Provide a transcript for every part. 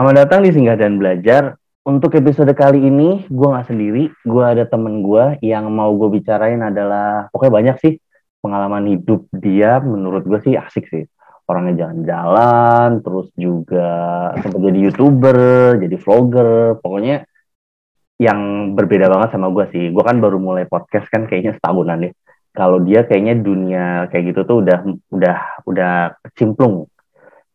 Selamat datang di Singgah dan Belajar. Untuk episode kali ini, gue nggak sendiri. Gue ada temen gue yang mau gue bicarain adalah, pokoknya banyak sih pengalaman hidup dia. Menurut gue sih asik sih. Orangnya jalan-jalan, terus juga sempat jadi youtuber, jadi vlogger. Pokoknya yang berbeda banget sama gue sih. Gue kan baru mulai podcast kan kayaknya setahunan deh. Kalau dia kayaknya dunia kayak gitu tuh udah udah udah cimplung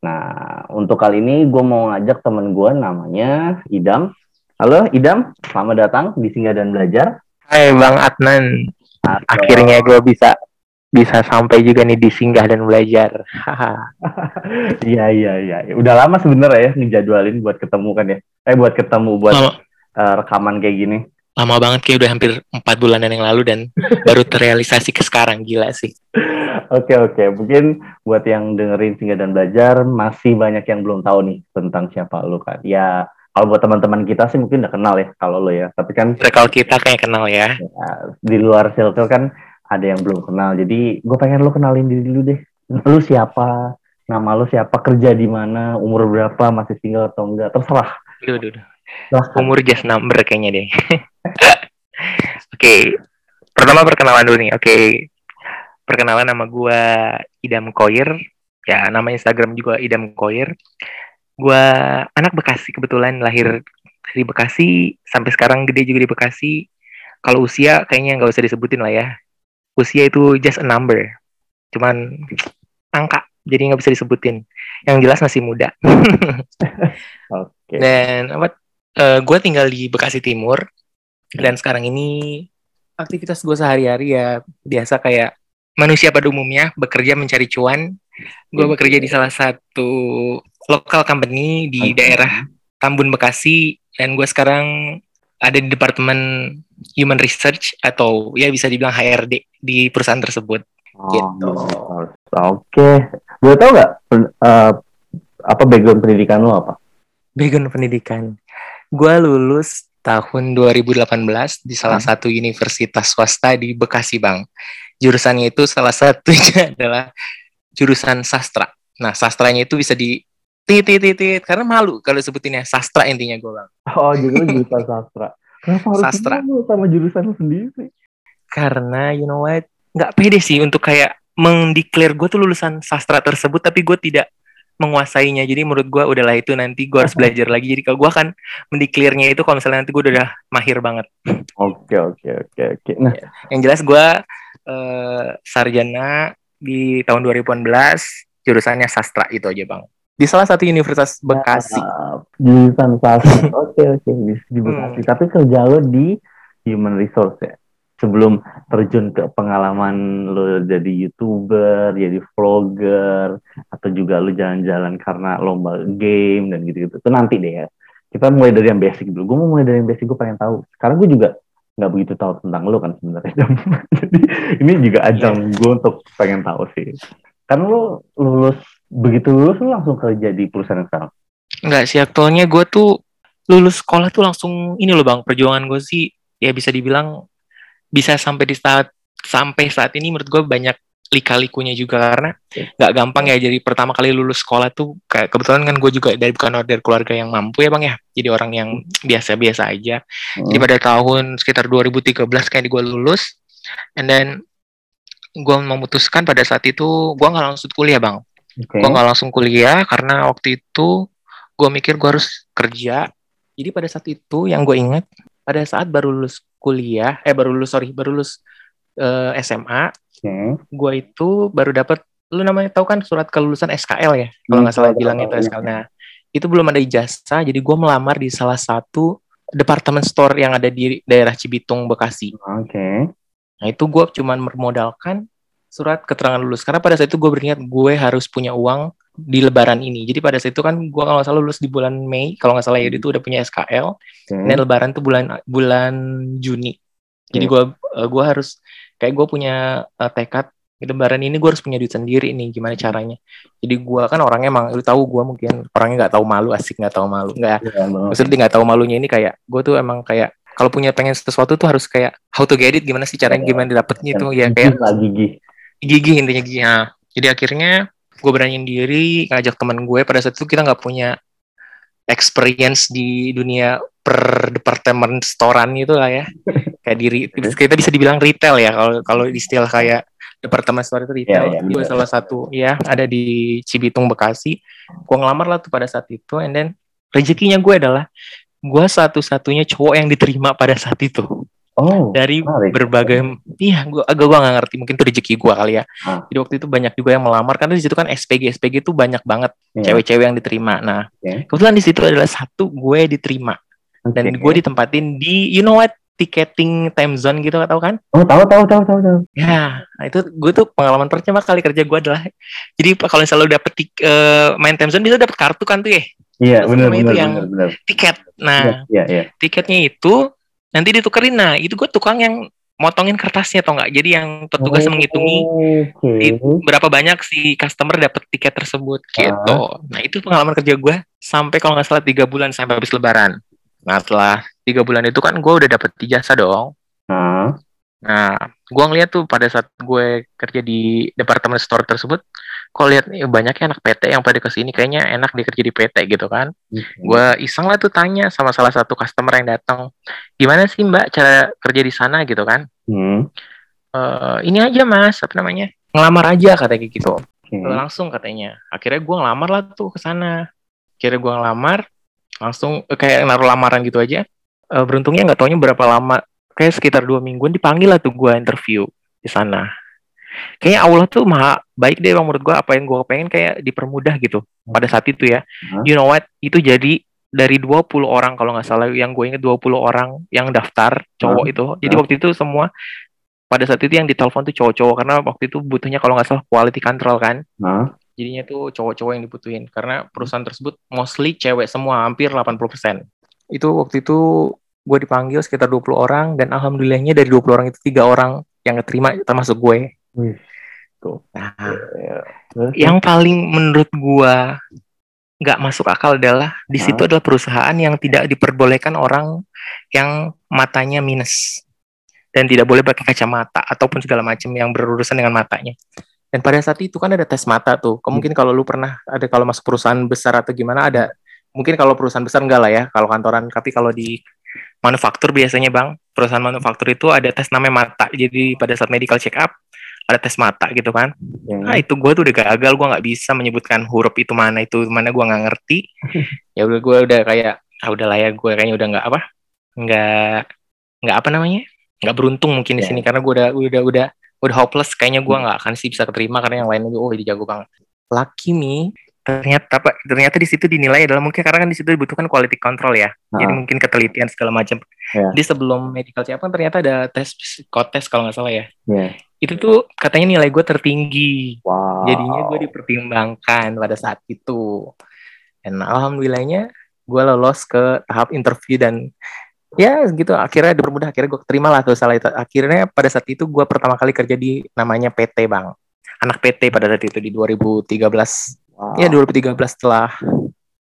Nah, untuk kali ini gue mau ngajak temen gue namanya Idam. Halo Idam, selamat datang di Singgah dan Belajar. Hai Bang Adnan, Halo. akhirnya gue bisa bisa sampai juga nih di Singgah dan Belajar. Iya iya iya, udah lama sebenernya ya ngejadwalin buat ketemu kan ya. Eh buat ketemu buat uh, rekaman kayak gini. Lama banget kayak udah hampir empat bulanan yang lalu dan baru terrealisasi ke sekarang gila sih. Oke oke, mungkin buat yang dengerin singgah dan belajar masih banyak yang belum tahu nih tentang siapa lu kan. Ya kalau buat teman-teman kita sih mungkin udah kenal ya kalau lo ya. Tapi kan kalau kita kayak kenal ya. ya. Di luar circle kan ada yang belum kenal. Jadi gue pengen lo kenalin diri dulu deh. Lu siapa? Nama lu siapa? Kerja di mana? Umur berapa? Masih single atau enggak? Terserah. Duh, duh, duh. Umur just number kayaknya deh. Oke. okay. Pertama perkenalan dulu nih. Oke. Okay perkenalan nama gue Idam Koir. Ya nama Instagram juga Idam Koir. Gue anak Bekasi kebetulan lahir di Bekasi sampai sekarang gede juga di Bekasi. Kalau usia kayaknya nggak usah disebutin lah ya. Usia itu just a number. Cuman angka jadi nggak bisa disebutin. Yang jelas masih muda. Okay. dan apa uh, gue tinggal di Bekasi Timur. Dan sekarang ini aktivitas gue sehari-hari ya biasa kayak manusia pada umumnya bekerja mencari cuan. Gue bekerja di salah satu lokal company di okay. daerah Tambun Bekasi dan gue sekarang ada di departemen Human Research atau ya bisa dibilang HRD di perusahaan tersebut. Oh, gitu. Oke, okay. gue tau gak uh, apa background pendidikan lo apa? Background pendidikan, gue lulus tahun 2018 di salah hmm. satu universitas swasta di Bekasi, Bang jurusannya itu salah satunya adalah jurusan sastra. Nah, sastranya itu bisa di titit titit karena malu kalau sebutinnya sastra intinya gue bang. Oh, jadi jurusan sastra. Kenapa harus sastra sama jurusan lu sendiri? Karena you know what, nggak pede sih untuk kayak mendeklar gue tuh lulusan sastra tersebut, tapi gue tidak menguasainya. Jadi menurut gue udahlah itu nanti gue harus belajar lagi. Jadi kalau gue akan mendeklarnya itu kalau misalnya nanti gue udah mahir banget. Oke oke oke oke. Nah, ya. yang jelas gue uh, sarjana di tahun 2018 jurusannya sastra itu aja bang. Di salah satu universitas Bekasi. Uh, jurusan sastra. Oke oke di Bekasi. Hmm. Tapi kerja lo di human resource ya sebelum terjun ke pengalaman lo jadi youtuber, jadi vlogger, atau juga lo jalan-jalan karena lomba game dan gitu-gitu. Itu nanti deh ya. Kita mulai dari yang basic dulu. Gue mau mulai dari yang basic. Gue pengen tahu. Sekarang gue juga nggak begitu tahu tentang lo kan sebenarnya. jadi ini juga ajang yeah. gue untuk pengen tahu sih. Kan lo lulus begitu lulus lo langsung kerja di perusahaan yang sekarang? Enggak sih, aktualnya gue tuh lulus sekolah tuh langsung ini loh bang perjuangan gue sih ya bisa dibilang bisa sampai di saat sampai saat ini menurut gue banyak lika-likunya juga karena nggak gampang ya. Jadi pertama kali lulus sekolah tuh kayak kebetulan kan gue juga dari bukan dari keluarga yang mampu ya bang ya. Jadi orang yang biasa-biasa aja. Hmm. jadi pada tahun sekitar 2013 kayak gue lulus and then gue memutuskan pada saat itu gue nggak langsung kuliah bang. Okay. gue nggak langsung kuliah karena waktu itu gue mikir gue harus kerja. Jadi pada saat itu yang gue ingat pada saat baru lulus kuliah eh baru lulus sorry baru lulus uh, eh, SMA hmm. gue itu baru dapat lu namanya tahu kan surat kelulusan SKL ya kalau nggak hmm, salah bilang itu SKL nah itu belum ada ijazah jadi gue melamar di salah satu departemen store yang ada di daerah Cibitung Bekasi oke okay. nah itu gue cuman bermodalkan surat keterangan lulus karena pada saat itu gue berniat gue harus punya uang di Lebaran ini. Jadi pada saat itu kan gue kalau nggak salah lulus di bulan Mei, kalau nggak salah ya itu udah punya SKL. Hmm. Dan Lebaran tuh bulan bulan Juni. Jadi gue uh, gue harus kayak gue punya uh, tekad Lebaran ini gue harus punya duit sendiri nih gimana caranya. Jadi gue kan orangnya emang lu tahu gue mungkin orangnya nggak tahu malu asik nggak tahu malu nggak. Ya, maksudnya nggak tahu malunya ini kayak gue tuh emang kayak kalau punya pengen sesuatu tuh harus kayak how to get it gimana sih caranya gimana dapetnya itu ya kayak gigi gigi intinya gigi nah, jadi akhirnya gue beraniin diri ngajak teman gue pada saat itu kita nggak punya experience di dunia per departemen storan itu lah ya kayak diri kita bisa dibilang retail ya kalau kalau istilah kayak departemen store itu retail yeah, yeah, gue salah satu ya ada di Cibitung Bekasi gue ngelamar lah tuh pada saat itu and then rezekinya gue adalah gue satu-satunya cowok yang diterima pada saat itu Oh, dari menarik. berbagai iya gua agak gua gak ngerti mungkin itu rezeki gua kali ya. Ah. Jadi waktu itu banyak juga yang melamar karena di situ kan SPG SPG itu banyak banget yeah. cewek-cewek yang diterima. Nah, okay. kebetulan di situ adalah satu gue diterima. Okay. Dan gue ditempatin di you know what ticketing time zone gitu tau kan? Oh tahu tahu tahu tahu tahu. Ya, nah itu gue tuh pengalaman pertama kali kerja gue adalah jadi kalau selalu dapet tik, uh, main time zone bisa dapet kartu kan tuh ya. Iya benar benar yang bener, tiket. Nah, yeah, yeah, yeah. tiketnya itu nanti ditukerin nah itu gue tukang yang motongin kertasnya atau enggak jadi yang petugas oh, menghitungi okay. berapa banyak si customer dapat tiket tersebut gitu uh. nah itu pengalaman kerja gue sampai kalau nggak salah tiga bulan sampai habis lebaran nah setelah tiga bulan itu kan gue udah dapet ijazah dong uh. nah gue ngeliat tuh pada saat gue kerja di departemen store tersebut kok lihat nih banyak ya anak PT yang pada ke sini kayaknya enak dia kerja di PT gitu kan hmm. gue iseng lah tuh tanya sama salah satu customer yang datang gimana sih mbak cara kerja di sana gitu kan hmm. uh, ini aja mas apa namanya ngelamar aja katanya gitu hmm. langsung katanya akhirnya gue ngelamar lah tuh ke sana akhirnya gue ngelamar langsung uh, kayak naruh lamaran gitu aja. Uh, beruntungnya nggak taunya berapa lama. Kayak sekitar dua mingguan dipanggil lah tuh gue interview di sana. Kayaknya Allah tuh maha baik deh bang menurut gue apa yang gue pengen kayak dipermudah gitu pada saat itu ya. You know what? Itu jadi dari 20 orang kalau nggak salah yang gue inget 20 orang yang daftar cowok huh? itu. Jadi huh? waktu itu semua pada saat itu yang ditelepon tuh cowok-cowok karena waktu itu butuhnya kalau nggak salah quality control kan. Huh? Jadinya tuh cowok-cowok yang dibutuhin. Karena perusahaan tersebut mostly cewek semua hampir 80% itu waktu itu gue dipanggil sekitar 20 orang dan alhamdulillahnya dari 20 orang itu tiga orang yang keterima termasuk gue. Tuh. Nah, ya. yang paling menurut gua nggak masuk akal adalah di situ adalah perusahaan yang tidak diperbolehkan orang yang matanya minus. Dan tidak boleh pakai kacamata ataupun segala macam yang berurusan dengan matanya. Dan pada saat itu kan ada tes mata tuh. Mungkin hmm. kalau lu pernah ada kalau masuk perusahaan besar atau gimana ada mungkin kalau perusahaan besar enggak lah ya kalau kantoran tapi kalau di manufaktur biasanya bang perusahaan manufaktur itu ada tes namanya mata jadi pada saat medical check up ada tes mata gitu kan ya. nah itu gue tuh udah gagal gue nggak bisa menyebutkan huruf itu mana itu mana gue nggak ngerti ya udah gue udah kayak ah udah lah ya gue kayaknya udah nggak apa nggak nggak apa namanya nggak beruntung mungkin di ya. sini karena gue udah udah udah udah hopeless kayaknya gue nggak akan sih bisa keterima karena yang lain oh ini jago banget. Lucky nih ternyata apa ternyata di situ dinilai adalah mungkin karena kan di situ dibutuhkan quality control ya. Nah. jadi mungkin ketelitian segala macam. Yeah. di sebelum medical check kan ternyata ada tes psikotes kalau nggak salah ya. Yeah itu tuh katanya nilai gue tertinggi. Wow. jadinya gue dipertimbangkan pada saat itu. Dan alhamdulillahnya gue lolos ke tahap interview dan ya gitu akhirnya dipermudah akhirnya gue terima lah tuh salah itu akhirnya pada saat itu gue pertama kali kerja di namanya PT bang anak PT pada saat itu di 2013 wow. ya 2013 setelah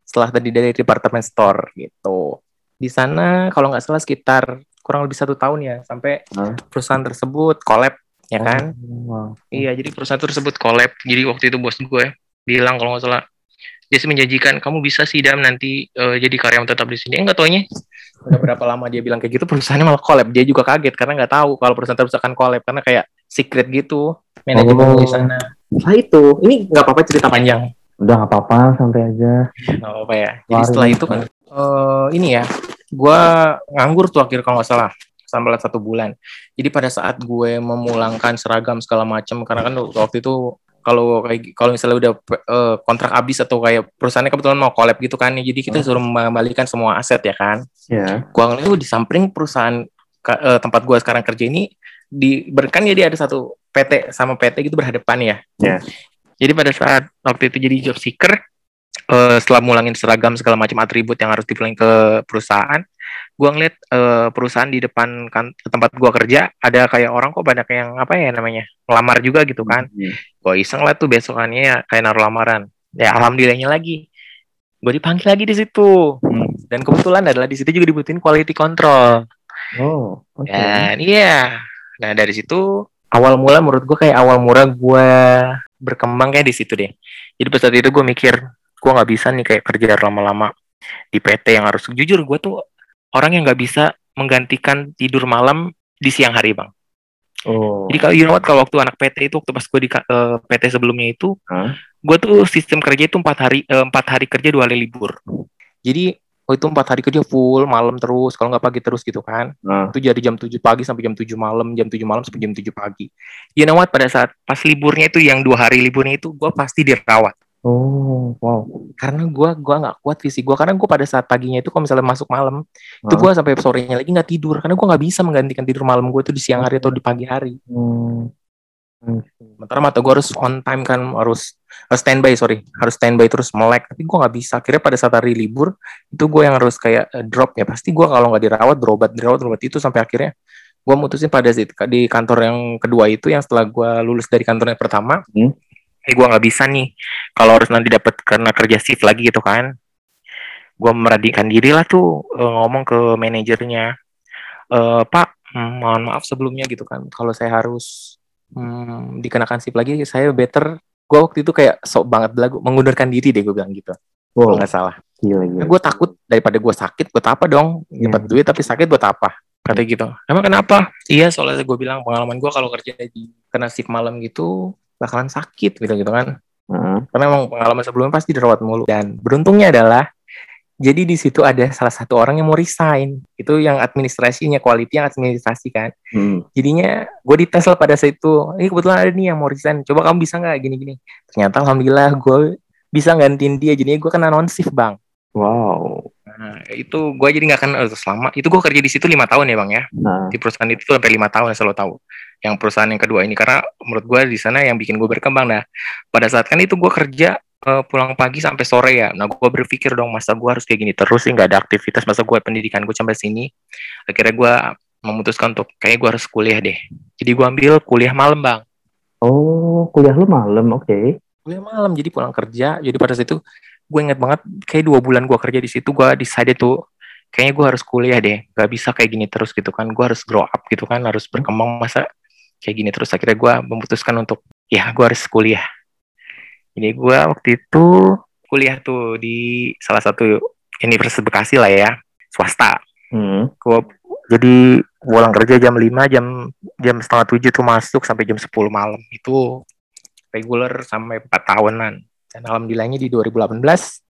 setelah tadi dari departemen store gitu di sana kalau nggak salah sekitar kurang lebih satu tahun ya sampai hmm. perusahaan tersebut collab ya kan? Oh, wow. Iya, jadi perusahaan tersebut collab. Jadi waktu itu bos gue bilang kalau nggak salah dia sih menjanjikan kamu bisa sih dam nanti uh, jadi karyawan tetap di sini. Enggak taunya udah berapa lama dia bilang kayak gitu perusahaannya malah collab. Dia juga kaget karena nggak tahu kalau perusahaan tersebut akan collab karena kayak secret gitu manajemen oh. di sana. Nah itu, ini nggak apa-apa cerita panjang. Udah nggak apa-apa, santai aja. Nggak apa-apa ya. Jadi setelah itu kan, uh, ini ya, gue nganggur tuh akhir kalau nggak salah sampai satu bulan. Jadi pada saat gue memulangkan seragam segala macam, karena kan waktu itu kalau kayak kalau misalnya udah uh, kontrak habis atau kayak perusahaannya kebetulan mau collab gitu kan, jadi kita hmm. suruh mengembalikan semua aset ya kan. Yeah. Gua ngeliat di samping perusahaan uh, tempat gue sekarang kerja ini di kan jadi ada satu PT sama PT gitu berhadapan ya. Yeah. Jadi pada saat waktu itu jadi job seeker, uh, setelah mulangin seragam segala macam atribut yang harus dipulang ke perusahaan, gue ngeliat uh, perusahaan di depan kan tempat gue kerja ada kayak orang kok banyak yang apa ya namanya ngelamar juga gitu kan. Hmm. gue iseng lah tuh besokannya ya kayak naruh lamaran. Ya alhamdulillahnya lagi. Gue dipanggil lagi di situ. Hmm. dan kebetulan adalah di situ juga dibutuhin quality control. Oh okay. dan iya. Nah dari situ awal mula menurut gue kayak awal mula gue berkembang kayak di situ deh. Jadi pas saat itu gue mikir gue nggak bisa nih kayak kerja lama-lama di PT yang harus jujur gue tuh orang yang nggak bisa menggantikan tidur malam di siang hari bang. Oh. Jadi kalau you know what, kalau waktu anak PT itu waktu pas gue di uh, PT sebelumnya itu, Hah? gue tuh sistem kerja itu empat hari eh, empat hari kerja dua hari libur. Jadi oh itu empat hari kerja full malam terus kalau nggak pagi terus gitu kan Nah. itu jadi jam 7 pagi sampai jam 7 malam jam 7 malam sampai jam 7 pagi you know what pada saat pas liburnya itu yang dua hari liburnya itu gue pasti dirawat Oh, wow. karena gue gua nggak kuat fisik gue karena gue pada saat paginya itu kalau misalnya masuk malam itu Hah? gue sampai sorenya lagi nggak tidur karena gue nggak bisa menggantikan tidur malam gue itu di siang hari atau di pagi hari Hmm. Hmm. sementara mata gue harus on time kan harus harus standby sorry harus standby terus melek tapi gue nggak bisa akhirnya pada saat hari libur itu gue yang harus kayak eh, drop ya pasti gue kalau nggak dirawat berobat dirawat berobat itu sampai akhirnya gue mutusin pada di kantor yang kedua itu yang setelah gue lulus dari kantornya pertama Hmm. Eh gue nggak bisa nih. Kalau harus nanti dapat karena kerja shift lagi gitu kan. Gue meradikan diri lah tuh eh, ngomong ke manajernya. Eh Pak hmm, mohon maaf sebelumnya gitu kan. Kalau saya harus hmm, dikenakan shift lagi saya better. Gue waktu itu kayak sok banget belagu mengundurkan diri deh gue bilang gitu kalau Wow, nggak salah. Gila, gila. gue takut daripada gue sakit buat apa dong? Dapat Hmm. duit tapi sakit buat apa? Kata gitu. Emang kenapa? Iya soalnya gue bilang pengalaman gue kalau kerja di kena shift malam gitu bakalan sakit gitu gitu kan. Heeh. karena emang pengalaman sebelumnya pasti dirawat mulu. Dan beruntungnya adalah jadi di situ ada salah satu orang yang mau resign. Itu yang administrasinya quality yang administrasi kan. Hmm. jadinya gue dites lah pada saat itu ini kebetulan ada nih yang mau resign. Coba kamu bisa nggak gini-gini? Ternyata alhamdulillah gue bisa gantiin dia. Jadinya gue kena non shift bang. Wow. nah, itu gue jadi nggak terus selama itu gue kerja di situ lima tahun ya bang ya. Nah, di perusahaan itu sampai lima tahun selalu tahu yang perusahaan yang kedua ini. Karena menurut gue di sana yang bikin gue berkembang. Nah pada saat kan itu gue kerja eh, pulang pagi sampai sore ya. Nah gue berpikir dong masa gue harus kayak gini terus sih? Nggak ada aktivitas. Masa gue pendidikan gue sampai sini? Akhirnya gue memutuskan untuk kayak gue harus kuliah deh. Jadi gue ambil kuliah malam bang. Oh, kuliah lu malam, oke. kuliah malam jadi pulang kerja. Jadi pada saat itu gue inget banget kayak dua bulan gue kerja di situ gue decided tuh kayaknya gue harus kuliah deh. Gak bisa kayak gini terus gitu kan. Gue harus grow up gitu kan. Harus berkembang. Masa kayak gini terus. Akhirnya gue memutuskan untuk ya gue harus kuliah. Jadi gue waktu itu kuliah tuh di salah satu universitas Bekasi lah ya swasta. Hmm. gue jadi pulang kerja jam 5 jam jam setengah tujuh tuh masuk sampai jam 10 malam. Itu reguler sampai 4 tahunan. Dan alhamdulillahnya di 2018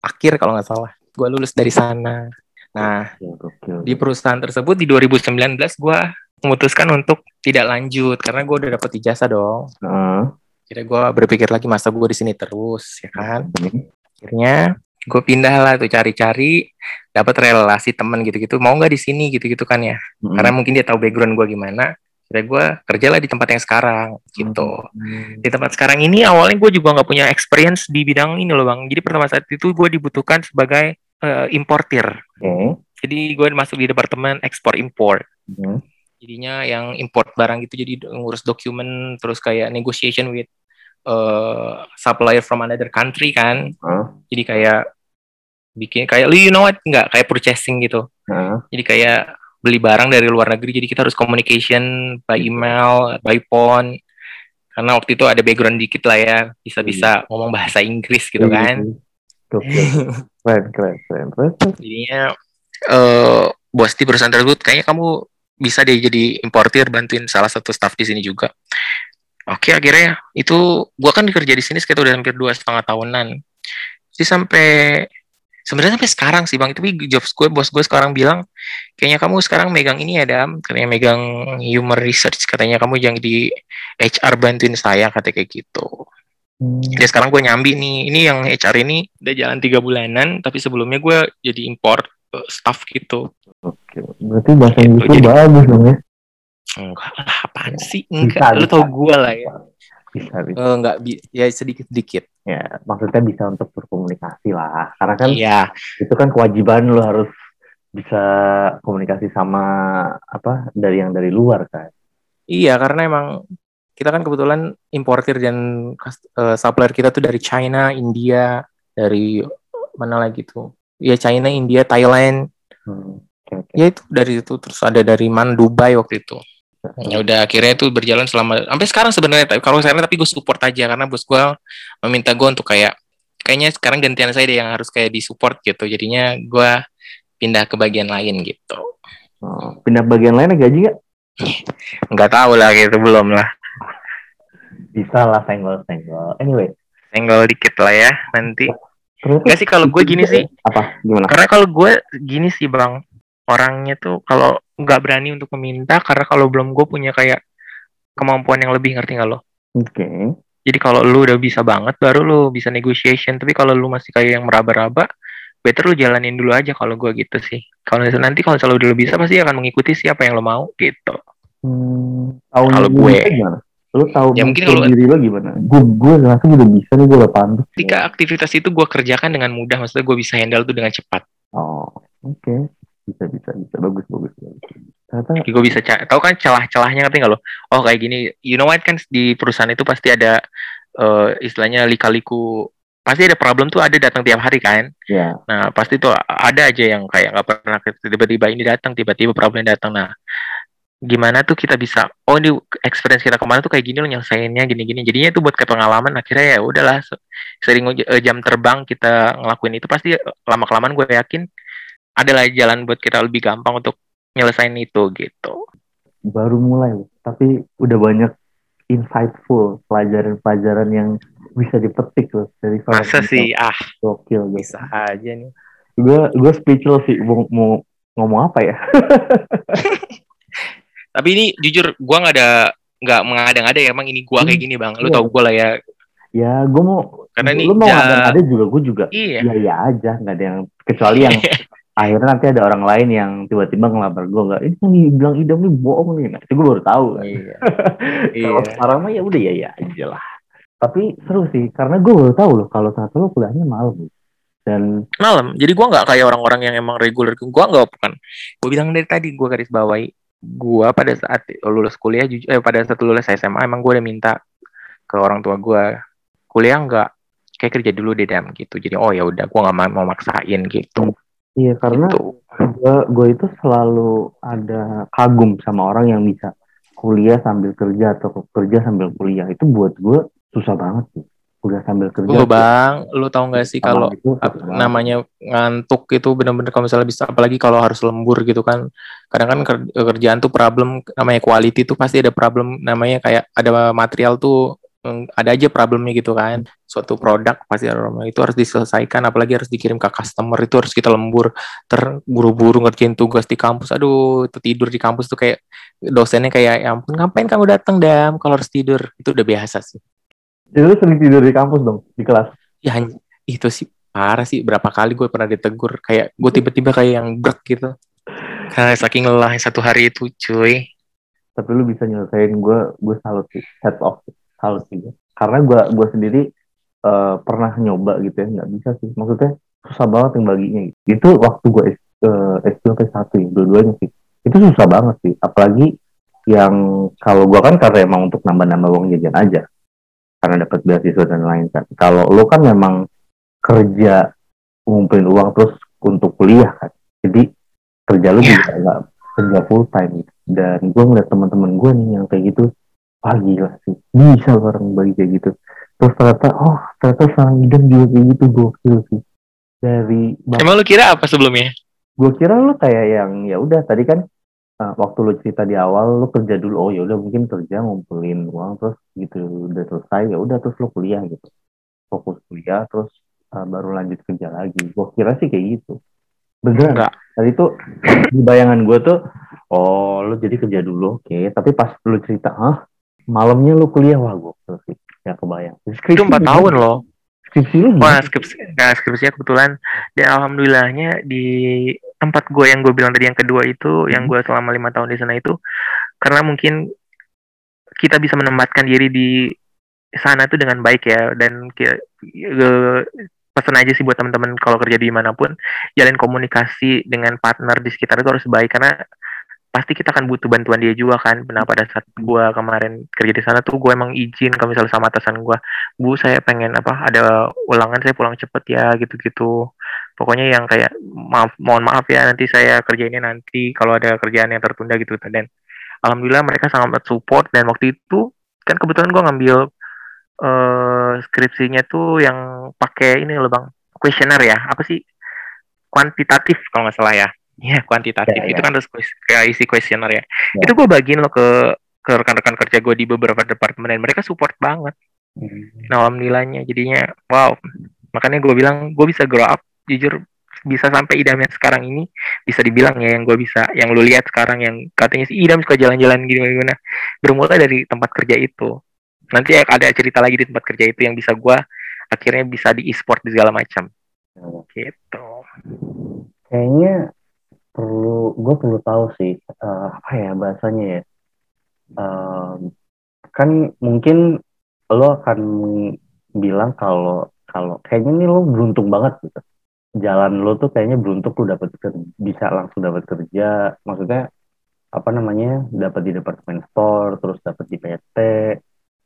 akhir kalau nggak salah gue lulus dari sana. Nah Gokil, gokil. di perusahaan tersebut di 2019 gue memutuskan untuk tidak lanjut karena gue udah dapet ijazah dong Heeh. akhirnya gue berpikir lagi masa gue di sini terus ya kan Hmm. akhirnya gue pindah lah tuh cari-cari dapat relasi temen gitu-gitu mau nggak di sini gitu-gitu kan ya Hmm. karena mungkin dia tahu background gue gimana akhirnya gue kerjalah di tempat yang sekarang gitu Hmm. di tempat sekarang ini awalnya gue juga nggak punya experience di bidang ini loh bang jadi pertama saat itu gue dibutuhkan sebagai eh, importir Oke. jadi gue masuk di departemen ekspor import Hmm. Jadinya yang import barang gitu jadi ngurus dokumen terus kayak negotiation with uh, supplier from another country kan Hah? jadi kayak bikin kayak lu you know what nggak kayak purchasing gitu Heeh. jadi kayak beli barang dari luar negeri jadi kita harus communication by email by phone karena waktu itu ada background dikit lah ya bisa-bisa ngomong bahasa Inggris gitu kan Gokil. Keren, keren, keren. Jadinya eh bos di perusahaan tersebut kayaknya kamu bisa deh jadi importir bantuin salah satu staff di sini juga. Oke akhirnya itu gua kan kerja di sini sekitar udah hampir dua setengah tahunan. Jadi sampai sebenarnya sampai sekarang sih bang. Tapi jobs gue bos gue sekarang bilang kayaknya kamu sekarang megang ini ya dam. Katanya megang human research. Katanya kamu yang di HR bantuin saya kata kayak gitu. Hmm. jadi sekarang gue nyambi nih, ini yang HR ini udah jalan tiga bulanan, tapi sebelumnya gue jadi import staff gitu. Oke. Berarti bahasa Gitu, Inggris jadi- bagus dong ya? Enggak lah, apaan sih? Bisa, Enggak, lu bisa. tau gue lah ya. Bisa, bisa. Eh, enggak, bi- ya sedikit-sedikit. Ya, maksudnya bisa untuk berkomunikasi lah. Karena kan Iya, itu kan kewajiban lu harus bisa komunikasi sama apa dari yang dari luar kan. iya karena emang kita kan kebetulan importir dan eh, supplier kita tuh dari China, India, dari mana lagi tuh? Ya China, India, Thailand. Hmm. Oke. Ya itu dari itu terus ada dari Man Dubai waktu itu. ya udah akhirnya itu berjalan selama sampai sekarang sebenarnya tapi kalau sekarang tapi gue support aja karena bos gue meminta gue untuk kayak kayaknya sekarang gantian saya deh yang harus kayak disupport gitu jadinya gue pindah ke bagian lain gitu oh, pindah bagian lain gaji gak? nggak tahu lah gitu belum lah bisa lah senggol senggol anyway senggol dikit lah ya nanti Gak sih kalau gue gini sih apa gimana? karena kalau gue gini sih bang orangnya tuh kalau nggak berani untuk meminta karena kalau belum gue punya kayak kemampuan yang lebih ngerti nggak lo Oke. jadi kalau lu udah bisa banget baru lu bisa negotiation tapi kalau lu masih kayak yang meraba-raba better lu jalanin dulu aja kalau gue gitu sih kalau nanti kalau misalnya udah bisa pasti akan mengikuti siapa yang lo mau gitu Hmm, Kalau gue. gimana? Lu tahu Ya, mungkin kalau- diri lo gimana? Gue gue ngerasa udah bisa nih gue udah pantas. ketika aktivitas itu gue kerjakan dengan mudah maksudnya gue bisa handle tuh dengan cepat Oh, oke. Bisa bisa bisa bagus bagus. bagus. Ternyata gue bisa tahu kan celah-celahnya ngerti nggak lo? Oh kayak gini, you know what kan di perusahaan itu pasti ada eh, istilahnya lika-liku, pasti ada problem tuh ada datang tiap hari kan. ya Nah pasti tuh ada aja yang kayak nggak pernah tiba-tiba ini datang, tiba-tiba problem datang. Nah gimana tuh kita bisa, oh ini experience kita kemarin tuh kayak gini lo nyelesainnya gini-gini. Jadinya itu buat kayak pengalaman. Akhirnya ya udahlah se- sering eh, jam terbang kita ngelakuin itu pasti lama kelamaan gue yakin adalah jalan buat kita lebih gampang untuk nyelesain itu gitu. baru mulai loh. Tapi udah banyak insightful pelajaran-pelajaran yang bisa dipetik loh dari Masa sih, ah Gokil bisa aja nih. Gue gue speechless sih mau, mau ngomong apa ya? Tapi ini jujur, gua nggak ada nggak mengada-ngada ya emang ini gua kayak Hmm. gini bang. Lu Iya. tau gua lah ya. ya gue mau Karena ini lu mau ada ada juga gue juga Iya. iya iya aja nggak ada yang kecuali yang akhirnya nanti ada orang lain yang tiba-tiba ngelamar gue nggak ini kan dibilang idam nih bohong nih nah, itu gue baru tahu kan. Iya. kalau Iya. sekarang mah ya udah ya ya aja lah tapi seru sih karena gue baru tahu loh kalau ternyata lo kuliahnya malam dan Malam. Jadi gua nggak kayak orang-orang yang emang reguler. Gua nggak bukan. Gua bilang dari tadi gua garis bawahi. Gua pada saat lulus kuliah, jujur, eh, pada saat lulus SMA emang gua udah minta ke orang tua gua kuliah nggak kayak kerja dulu deh dam gitu. Jadi oh ya udah gua nggak mau, maksain gitu. iya karena Gitu. gue gue itu selalu ada kagum sama orang yang bisa kuliah sambil kerja atau kerja sambil kuliah itu buat gue susah banget sih kuliah sambil kerja Lu bang, lu tau nggak sih kalau Sama itu susah ap- banget. namanya ngantuk itu bener-bener kalau misalnya bisa apalagi kalau harus lembur gitu kan kadang kan ker- kerjaan tuh problem namanya quality tuh pasti ada problem namanya kayak ada material tuh mm, ada aja problemnya gitu kan. Suatu produk pasti ada problem itu harus diselesaikan apalagi harus dikirim ke customer itu harus kita lembur. Terburu-buru ngerjain tugas di kampus aduh itu tidur di kampus tuh kayak dosennya kayak ya ampun ngapain kamu datang dam kalau harus tidur? Itu udah biasa sih Jadi lu sering tidur di kampus dong di kelas? Ya itu sih parah sih berapa kali gue pernah ditegur kayak gue tiba-tiba kayak yang brek gitu. Karena saking lelah satu hari itu cuy. Tapi lu bisa nyelesain gue gue salut sih head off salut sih gua. karena gue gue sendiri eh, pernah nyoba gitu ya nggak bisa sih. Maksudnya susah banget yang baginya gitu. itu waktu gue S, eh, S2 ke satu ya dua-duanya sih. Itu susah banget sih apalagi yang kalau gue kan karena emang untuk nambah-nambah uang jajan aja karena dapat beasiswa dan lain kan kalau lu kan memang kerja ngumpulin uang terus untuk kuliah kan. Jadi kerja lu Iya. juga nggak kerja full time gitu. dan gue ngeliat teman-teman gue nih yang kayak gitu wah gila sih bisa orang bagi kayak gitu. Terus ternyata oh ternyata seorang idam juga kayak gitu gokil sih. Dari emang lu kira apa sebelumnya? Gue kira lu kayak yang ya udah tadi kan uh, waktu lu cerita di awal lu kerja dulu. Oh ya udah mungkin kerja ngumpulin uang terus gitu udah selesai ya udah terus lu kuliah gitu. Fokus kuliah terus uh, baru lanjut kerja lagi. Gue kira sih kayak gitu. Beneran. Enggak. Tadi tuh di bayangan gue tuh oh lu jadi kerja dulu oke. Tapi pas lu cerita ah malamnya lu kuliah? Wah gue sih. Ya kebayang. Itu empat tahun loh. Skripsi lu wah skripsi nah, skripsinya kebetulan. Dan alhamdulillahnya di tempat gue yang gue bilang tadi yang kedua itu yang gue selama lima tahun di sana itu karena mungkin kita bisa menempatkan diri di sana tuh dengan baik ya dan ki- eh, pesan aja sih buat teman-teman kalau kerja di mana pun jalin komunikasi dengan partner di sekitar itu harus baik karena pasti kita akan butuh bantuan dia juga kan. Nah pada saat gua kemarin kerja di sana tuh gue emang izin kalau misalnya sama atasan gua, bu saya pengen apa ada ulangan saya pulang cepet ya gitu-gitu. Pokoknya yang kayak maaf mohon maaf ya nanti saya kerjainnya nanti kalau ada kerjaan yang tertunda gitu dan alhamdulillah mereka sangat support dan waktu itu kan kebetulan gua ngambil uh, skripsinya tuh yang pakai ini loh bang kuesioner ya apa sih kuantitatif kalau nggak salah ya Iya kuantitatif ya, itu ya. kan harus kayak isi kuesioner ya. ya. Itu gue bagiin lo ke ke rekan-rekan kerja gue di beberapa departemen dan mereka support banget. Hmm. Nah, alhamdulillahnya jadinya wow. Makanya gue bilang gue bisa grow up jujur bisa sampai idamnya sekarang ini bisa dibilang ya yang gue bisa yang lu lihat sekarang yang katanya si idam suka jalan-jalan gini gimana bermula dari tempat kerja itu. Nanti ada cerita lagi di tempat kerja itu yang bisa gue akhirnya bisa di e-sport di segala macam. Gitu. Kayaknya perlu gue perlu tahu sih uh, apa ya bahasanya ya. Uh, kan mungkin lo akan bilang kalau kalau kayaknya nih lo beruntung banget gitu jalan lo tuh kayaknya beruntung lo dapat bisa langsung dapat kerja. Maksudnya apa namanya dapat di departemen store terus dapat di PT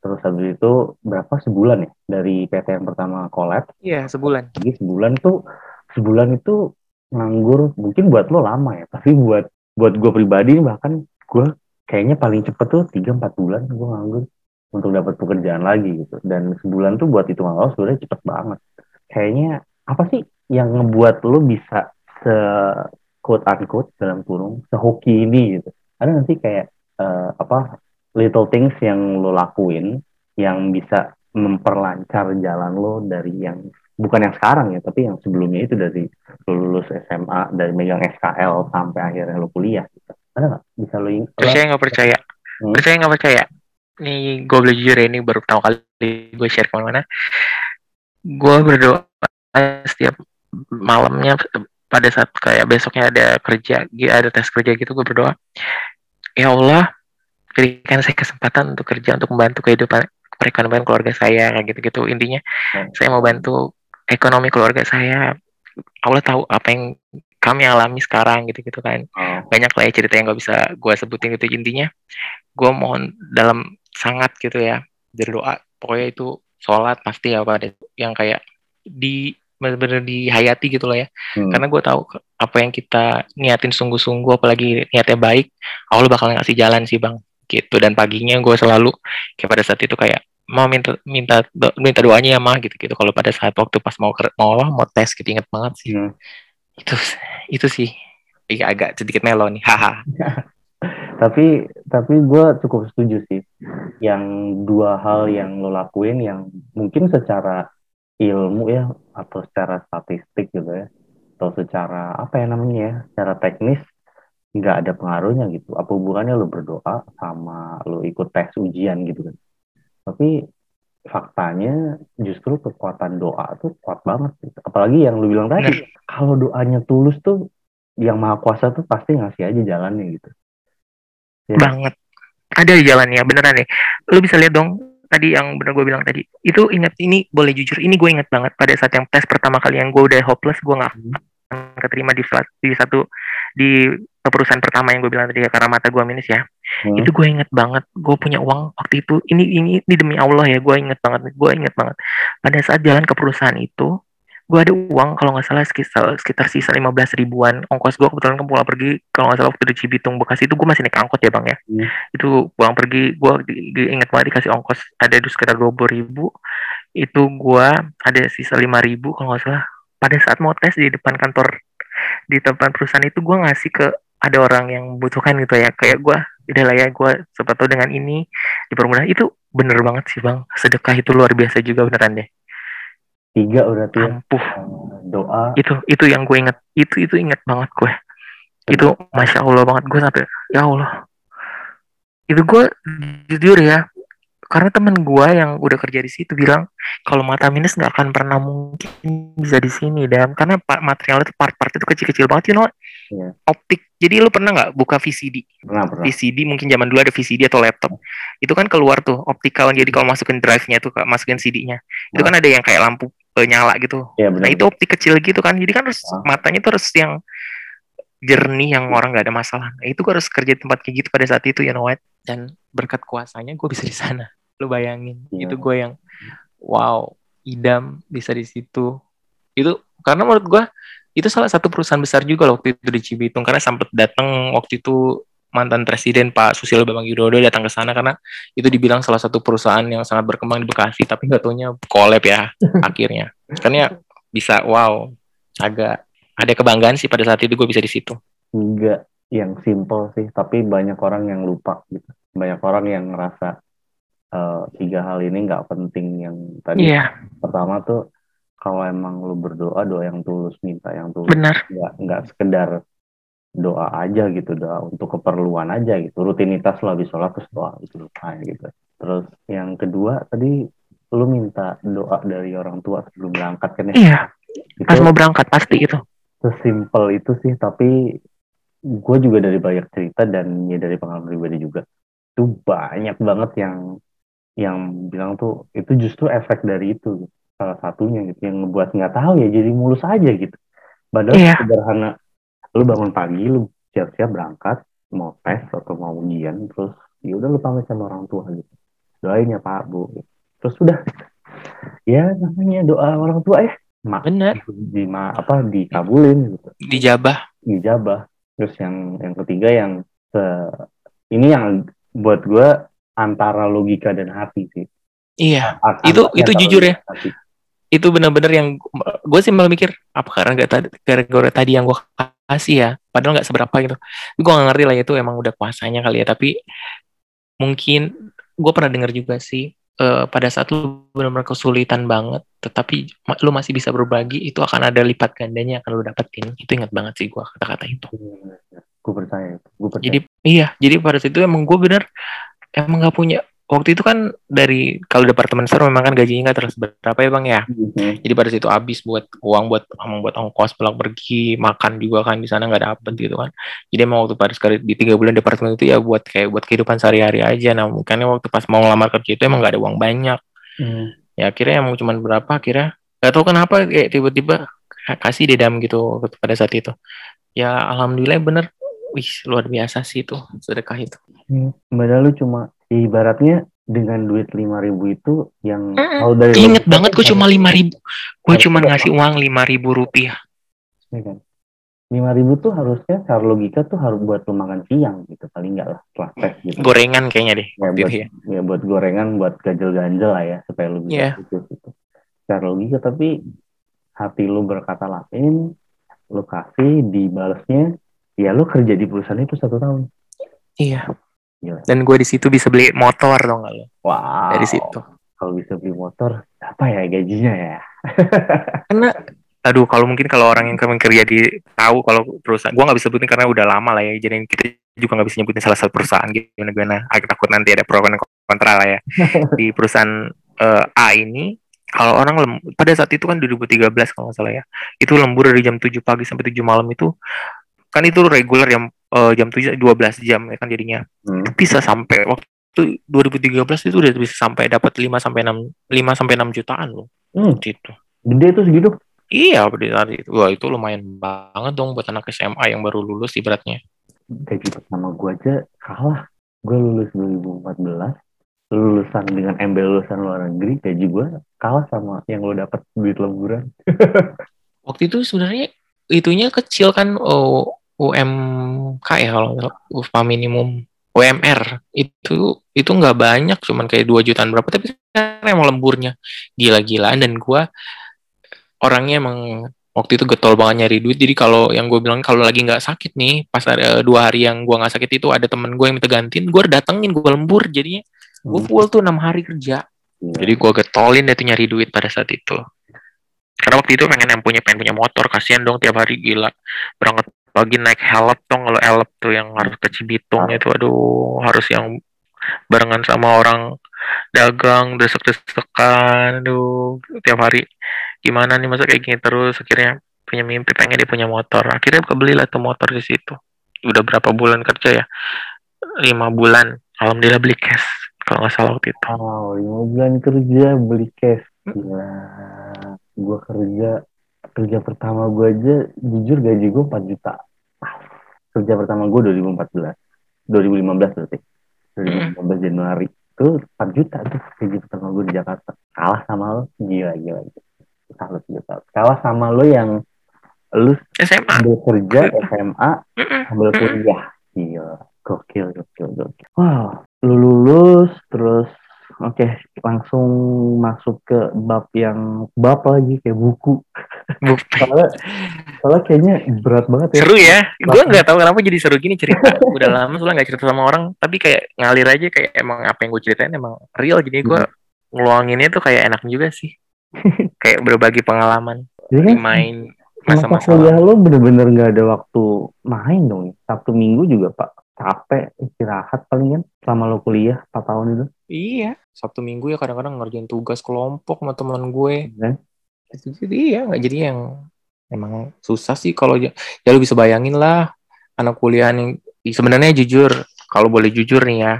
terus habis itu berapa? Sebulan ya? Dari PT yang pertama collab. Iya sebulan. Jadi sebulan tuh sebulan itu nganggur. Mungkin buat lo lama ya tapi buat buat gue pribadi bahkan gue kayaknya paling cepet tuh tiga empat bulan gue nganggur untuk dapat pekerjaan lagi gitu. Dan sebulan tuh buat itu lo sebenarnya cepet banget. Kayaknya apa sih yang ngebuat lo bisa se quote unquote dalam kurung sehoki ini gitu. Ada nanti kayak uh, apa little things yang lo lakuin yang bisa memperlancar jalan lo dari yang bukan yang sekarang ya tapi yang sebelumnya itu dari lulus SMA dari megang SKL sampai akhirnya lo kuliah gitu. ada nggak? Bisa lo ingat percaya nggak percaya. Hmm? percaya nggak percaya. Nih gue boleh jujur ini baru pertama kali gue share ke mana-mana. Gue berdoa setiap malamnya pada saat kayak besoknya ada kerja ada tes kerja gitu gue berdoa ya Allah berikan saya kesempatan untuk kerja untuk membantu kehidupan perekonomian keluarga saya kayak gitu-gitu. Intinya hmm. saya mau bantu ekonomi keluarga saya. Allah tahu apa yang kami alami sekarang gitu-gitu kan. Oh. banyak lah ya cerita yang gak bisa gue sebutin gitu. Intinya gue mohon dalam sangat gitu ya berdoa. Pokoknya itu sholat pasti ya pada yang kayak di benar-benar dihayati gitu loh ya. Hmm. karena gue tahu apa yang kita niatin sungguh-sungguh apalagi niatnya baik Allah bakal ngasih jalan sih bang. Gitu. Dan paginya gue selalu kayak pada saat itu kayak mau minta minta do, minta doanya ya mah gitu gitu kalau pada saat waktu pas mau mau mau tes gitu inget banget sih. Hmm. itu itu sih. Iya agak sedikit melo nih haha. Tapi tapi gue cukup setuju sih. Yang dua hal yang lo lakuin yang mungkin secara ilmu ya atau secara statistik gitu ya atau secara apa ya namanya ya secara teknis nggak ada pengaruhnya gitu. Apa hubungannya lo berdoa sama lo ikut tes ujian gitu kan? Tapi faktanya justru kekuatan doa tuh kuat banget gitu. apalagi yang lu bilang tadi kalau doanya tulus tuh yang maha kuasa tuh pasti ngasih aja jalannya gitu. Ya. banget. Ada jalannya beneran nih lu bisa lihat dong tadi yang bener gue bilang tadi itu ingat ini boleh jujur ini gue ingat banget pada saat yang tes pertama kali yang gue udah hopeless gue nggak hmm. keterima di, di satu di perusahaan pertama yang gue bilang tadi ya karena mata gue minus ya hmm. itu gue inget banget gue punya uang waktu itu ini ini ini demi Allah ya gue inget banget gue inget banget pada saat jalan ke perusahaan itu gue ada uang kalau nggak salah sekitar sekitar sisa lima belas ribuan. Ongkos gue kebetulan kan pulang pergi kalau nggak salah waktu di Cibitung Bekasi itu gue masih naik angkot ya bang ya? Hmm. itu pulang pergi gue di, di, inget banget dikasih ongkos ada di sekitar dua puluh ribu. Itu gue ada sisa lima ribu kalau nggak salah. Pada saat mau tes di depan kantor di tempat perusahaan itu gue ngasih ke ada orang yang membutuhkan gitu ya. Kayak gue udah lah ya gue sempat tahu dengan ini dipermudah. Itu bener banget sih bang. Sedekah itu luar biasa juga beneran deh tiga udah tuh ampuh. Doa. Itu itu yang gue inget itu itu inget banget gue itu masya allah banget. Gue sampai ya allah. Itu gue jujur ya karena temen gue yang udah kerja di situ bilang kalau mata minus nggak akan pernah mungkin bisa di sini dan karena material itu part-part itu kecil-kecil banget you know yeah. optik. Jadi lu pernah nggak buka VCD pernah, pernah. VCD mungkin zaman dulu ada VCD atau laptop. Itu kan keluar tuh optikal. Jadi kalau masukin drive-nya tuh masukin CD-nya itu kan ada yang kayak lampu uh, nyala gitu. Bener. nah itu optik kecil gitu kan. Jadi kan harus nah. matanya tuh harus yang jernih yang orang nggak ada masalah. Nah, itu gue harus kerja di tempat kayak gitu pada saat itu you know what? Dan berkat kuasanya gue bisa di sana. Lu bayangin yeah. itu gue yang wow idam bisa di situ. Itu karena menurut gue itu salah satu perusahaan besar juga loh waktu itu di Cibitung. Karena sempat datang waktu itu mantan presiden Pak Susilo Bambang Yudhoyono datang ke sana karena itu dibilang salah satu perusahaan yang sangat berkembang di Bekasi tapi nggak taunya collab ya akhirnya ya bisa wow agak ada kebanggaan sih pada saat itu gue bisa di situ Enggak yang simple sih, tapi banyak orang yang lupa gitu. Banyak orang yang ngerasa uh, tiga hal ini nggak penting yang tadi. Iya. Pertama tuh kalau emang lu berdoa doa yang tulus minta yang tulus. benar Nggak nggak sekedar doa aja gitu doa untuk keperluan aja gitu. Rutinitas lo habis sholat terus doa gitu lupa gitu. Terus yang kedua tadi lu minta doa dari orang tua sebelum berangkat kan ya? Iya itu pas mau berangkat pasti itu sesimpel itu sih tapi gue juga dari banyak cerita dan ya dari pengalaman pribadi juga. Itu banyak banget yang yang bilang tuh itu justru efek dari itu salah satunya gitu yang ngebuat nggak tahu ya jadi mulus aja gitu. Padahal Iya. sederhana lu bangun pagi lu siap-siap berangkat mau tes atau mau ujian terus ya udah lu pamit sama orang tua gitu. Doain ya pak bu. Terus udah. Ya namanya doa orang tua ya mak benar di ma apa dikabulin gitu. Dijabah. Dijabah. Terus yang yang ketiga yang se- ini yang buat gue antara logika dan hati sih. Iya. An- Itu- itu jujur ya. hati. itu benar-benar yang gue sih malah mikir apa karena nggak tadi gara-gara tadi yang gue kasih ya padahal nggak seberapa gitu. Gue nggak ngerti lah itu emang udah kuasanya kali ya. Tapi mungkin gue pernah dengar juga sih eh, pada saat lu benar-benar kesulitan banget tetapi lu masih bisa berbagi itu akan ada lipat gandanya yang akan lu dapetin. Itu ingat banget sih gue kata-kata itu. Gue percaya gue percaya. Jadi iya jadi pada saat itu emang gue bener emang nggak punya waktu itu kan dari kalau departemen store memang kan gajinya nggak terus berapa ya bang ya? Mhm. jadi pada situ habis buat uang buat buat ongkos pulang pergi makan juga kan di sana nggak dapet gitu kan. Jadi emang waktu pada sekali di tiga bulan departemen itu ya buat kayak buat kehidupan sehari-hari aja. Nah makanya waktu pas mau ngelamar kerja itu emang nggak ada uang banyak. Hmm. ya akhirnya emang cuman berapa akhirnya nggak tahu kenapa kayak tiba-tiba kasih dedam gitu pada saat itu. Ya alhamdulillah bener wih luar biasa sih itu sedekah itu Hmm. padahal lu cuma ibaratnya dengan duit lima ribu itu yang Mm-mm. kalau dari logika banget gue cuma lima ribu. Gue cuma ngasih uang lima ribu rupiah. ya kan lima ribu tuh harusnya secara logika tuh harus buat lu makan siang gitu paling enggak lah setelah tes gitu Gorengan kayaknya deh. ya, buat, ya. ya buat gorengan buat ganjel-ganjel lah ya supaya lu bisa Iya. fokus gitu. Secara logika tapi hati lu berkata lain, lu kasih dibalasnya ya lu kerja di perusahaan itu satu tahun. Iya. Gila. Dan gue di situ bisa beli motor dong lo? Wow. Dari situ. Kalau bisa beli motor, apa ya gajinya ya? Karena aduh kalau mungkin kalau orang yang kemarin kerja di tahu kalau perusahaan gue nggak bisa sebutin karena udah lama lah ya jadi kita juga nggak bisa nyebutin salah satu perusahaan gitu gimana gimana agak takut nanti ada pro kontra lah ya di perusahaan eh, A ini kalau orang lem, pada saat itu kan 2013 kalau nggak salah ya itu lembur dari jam 7 pagi sampai 7 malam itu kan itu reguler yang eh, jam 7 12 jam ya kan jadinya Hmm. bisa sampai waktu 2013 itu udah bisa sampai dapat 5 sampai 6 5 sampai 6 jutaan loh Hmm, gitu. gede tuh segitu. Iya saat itu. Wah itu lumayan banget dong buat anak SMA yang baru lulus ibaratnya. Gaji pertama gua aja kalah. Gue lulus 2014, lulusan dengan embel lulusan luar negeri, gaji gua kalah sama yang lo dapat duit lemburan. Waktu itu sebenarnya itunya kecil kan oh, UMK ya kalau upah minimum. UMR itu itu nggak banyak cuman kayak 2 jutaan berapa tapi kan emang lemburnya. Gila-gilaan dan gua orangnya emang waktu itu getol banget nyari duit. Jadi kalau yang gue bilang kalau lagi nggak sakit nih pas ada dua hari yang gua nggak sakit itu ada temen gue yang minta gantiin gue datengin gue lembur jadinya. Gue Hmm. full tuh enam hari kerja. Iya. jadi gue getolin deh tuh nyari duit pada saat itu. Karena waktu itu pengen yang punya pengen punya motor kasihan dong tiap hari gila. Berangkat pagi naik help dong kalau help tuh yang harus ke Cibitung itu aduh harus yang barengan sama orang dagang desek-desekan aduh tiap hari. Gimana nih masa kayak gini terus? Akhirnya punya mimpi pengen dia punya motor. Akhirnya kebelilah tuh motor di situ. Udah berapa bulan kerja ya? Lima bulan. Alhamdulillah beli cash kalau nggak salah waktu itu. Wow, lima bulan kerja beli cash. Gila. Gue kerja kerja pertama gue aja jujur gaji gue 4 juta. Kerja pertama gue 2014. 2015 berarti. 2015 Januari. Itu 4 juta tuh gaji pertama gue di Jakarta. Kalah sama lo. Gila, gila. Salut, salut. Kalah sama lo yang lu SMA sambil kerja SMA sambil Mm-mm. kuliah. Gila. Gokil, gokil, gokil. Wow, lu lulus, terus oke langsung masuk ke bab yang bab lagi kayak buku. soalnya, soalnya kayaknya berat banget ya. Seru ya. Gue nggak tahu kenapa jadi seru gini cerita. Udah lama soalnya nggak cerita sama orang, tapi kayak ngalir aja kayak emang apa yang gue ceritain emang real gini. Gue Hmm. ngeluanginnya tuh kayak enak juga sih. kayak berbagi pengalaman. Jadi kan Main masa masa-masa kuliah lo bener-bener nggak ada waktu main dong. Sabtu Minggu juga pak capek istirahat paling kan selama lo kuliah 4 tahun itu. Iya, Sabtu Minggu ya kadang-kadang ngerjain tugas kelompok sama teman gue. Itu jadi ya nggak jadi yang emang susah sih kalau ya, ya lu bisa bayangin lah anak kuliah yang sebenarnya jujur kalau boleh jujur nih ya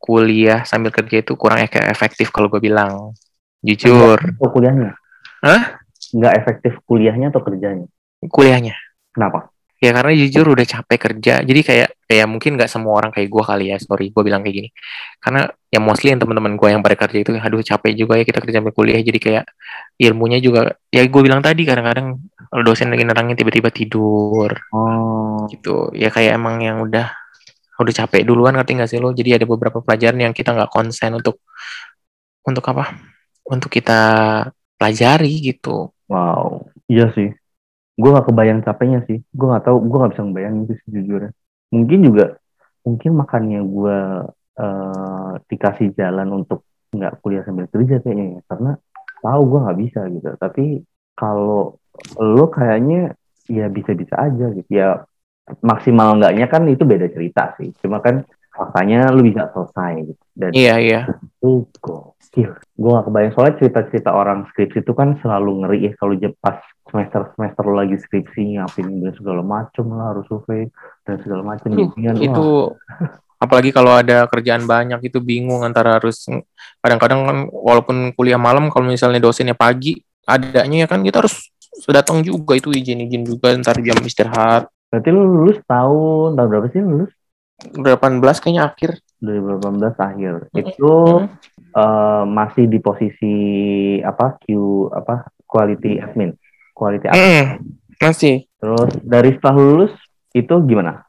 kuliah sambil kerja itu kurang ef- efektif kalau gue bilang jujur Atau kuliahnya? Hah? Nggak efektif kuliahnya atau kerjanya? kuliahnya Kenapa? Ya karena jujur udah capek kerja jadi kayak kayak mungkin nggak semua orang kayak gue kali ya sorry gue bilang kayak gini. Karena ya mostly yang teman-teman gue yang pada kerja itu aduh capek juga ya kita kerja sambil kuliah jadi kayak ilmunya juga ya gue bilang tadi kadang-kadang dosen lagi nerangin tiba-tiba tidur. Oh, gitu. Ya kayak emang yang udah udah capek duluan ngerti nggak sih lo? Jadi ada beberapa pelajaran yang kita nggak konsen untuk untuk apa? Untuk kita pelajari gitu. Wow. Iya sih. Gue nggak kebayang capeknya sih. Gue nggak tahu. Gue nggak bisa ngebayangin sih sejujurnya. Mungkin juga, mungkin makannya gue eh, dikasih jalan untuk nggak kuliah sambil kerja kayaknya ya. Karena tahu gue nggak bisa gitu. Tapi kalau lo kayaknya ya bisa-bisa aja gitu. Ya maksimal enggaknya kan itu beda cerita sih. Cuma kan faktanya lu bisa selesai gitu. Dan iya iya itu gokil. Gue gak kebayang. Soalnya cerita-cerita orang skripsi itu kan selalu ngeri ya kalau pas semester-semester lo lagi skripsi ngapain dan segala macem lah harus survei dan segala macem. Aduh, jadinya itu apalagi kalau ada kerjaan banyak itu bingung antara harus kadang-kadang kan walaupun kuliah malam kalau misalnya dosennya pagi adanya ya kan kita harus datang juga itu izin-izin juga ntar jam istirahat. Berarti lu lulus tahun tahun berapa sih lu lulus 18 kayaknya akhir 2018 akhir Mm-mm. itu Mm-mm. eh, masih di posisi apa Q apa quality admin quality admin Mm-mm. masih terus dari setelah lulus itu gimana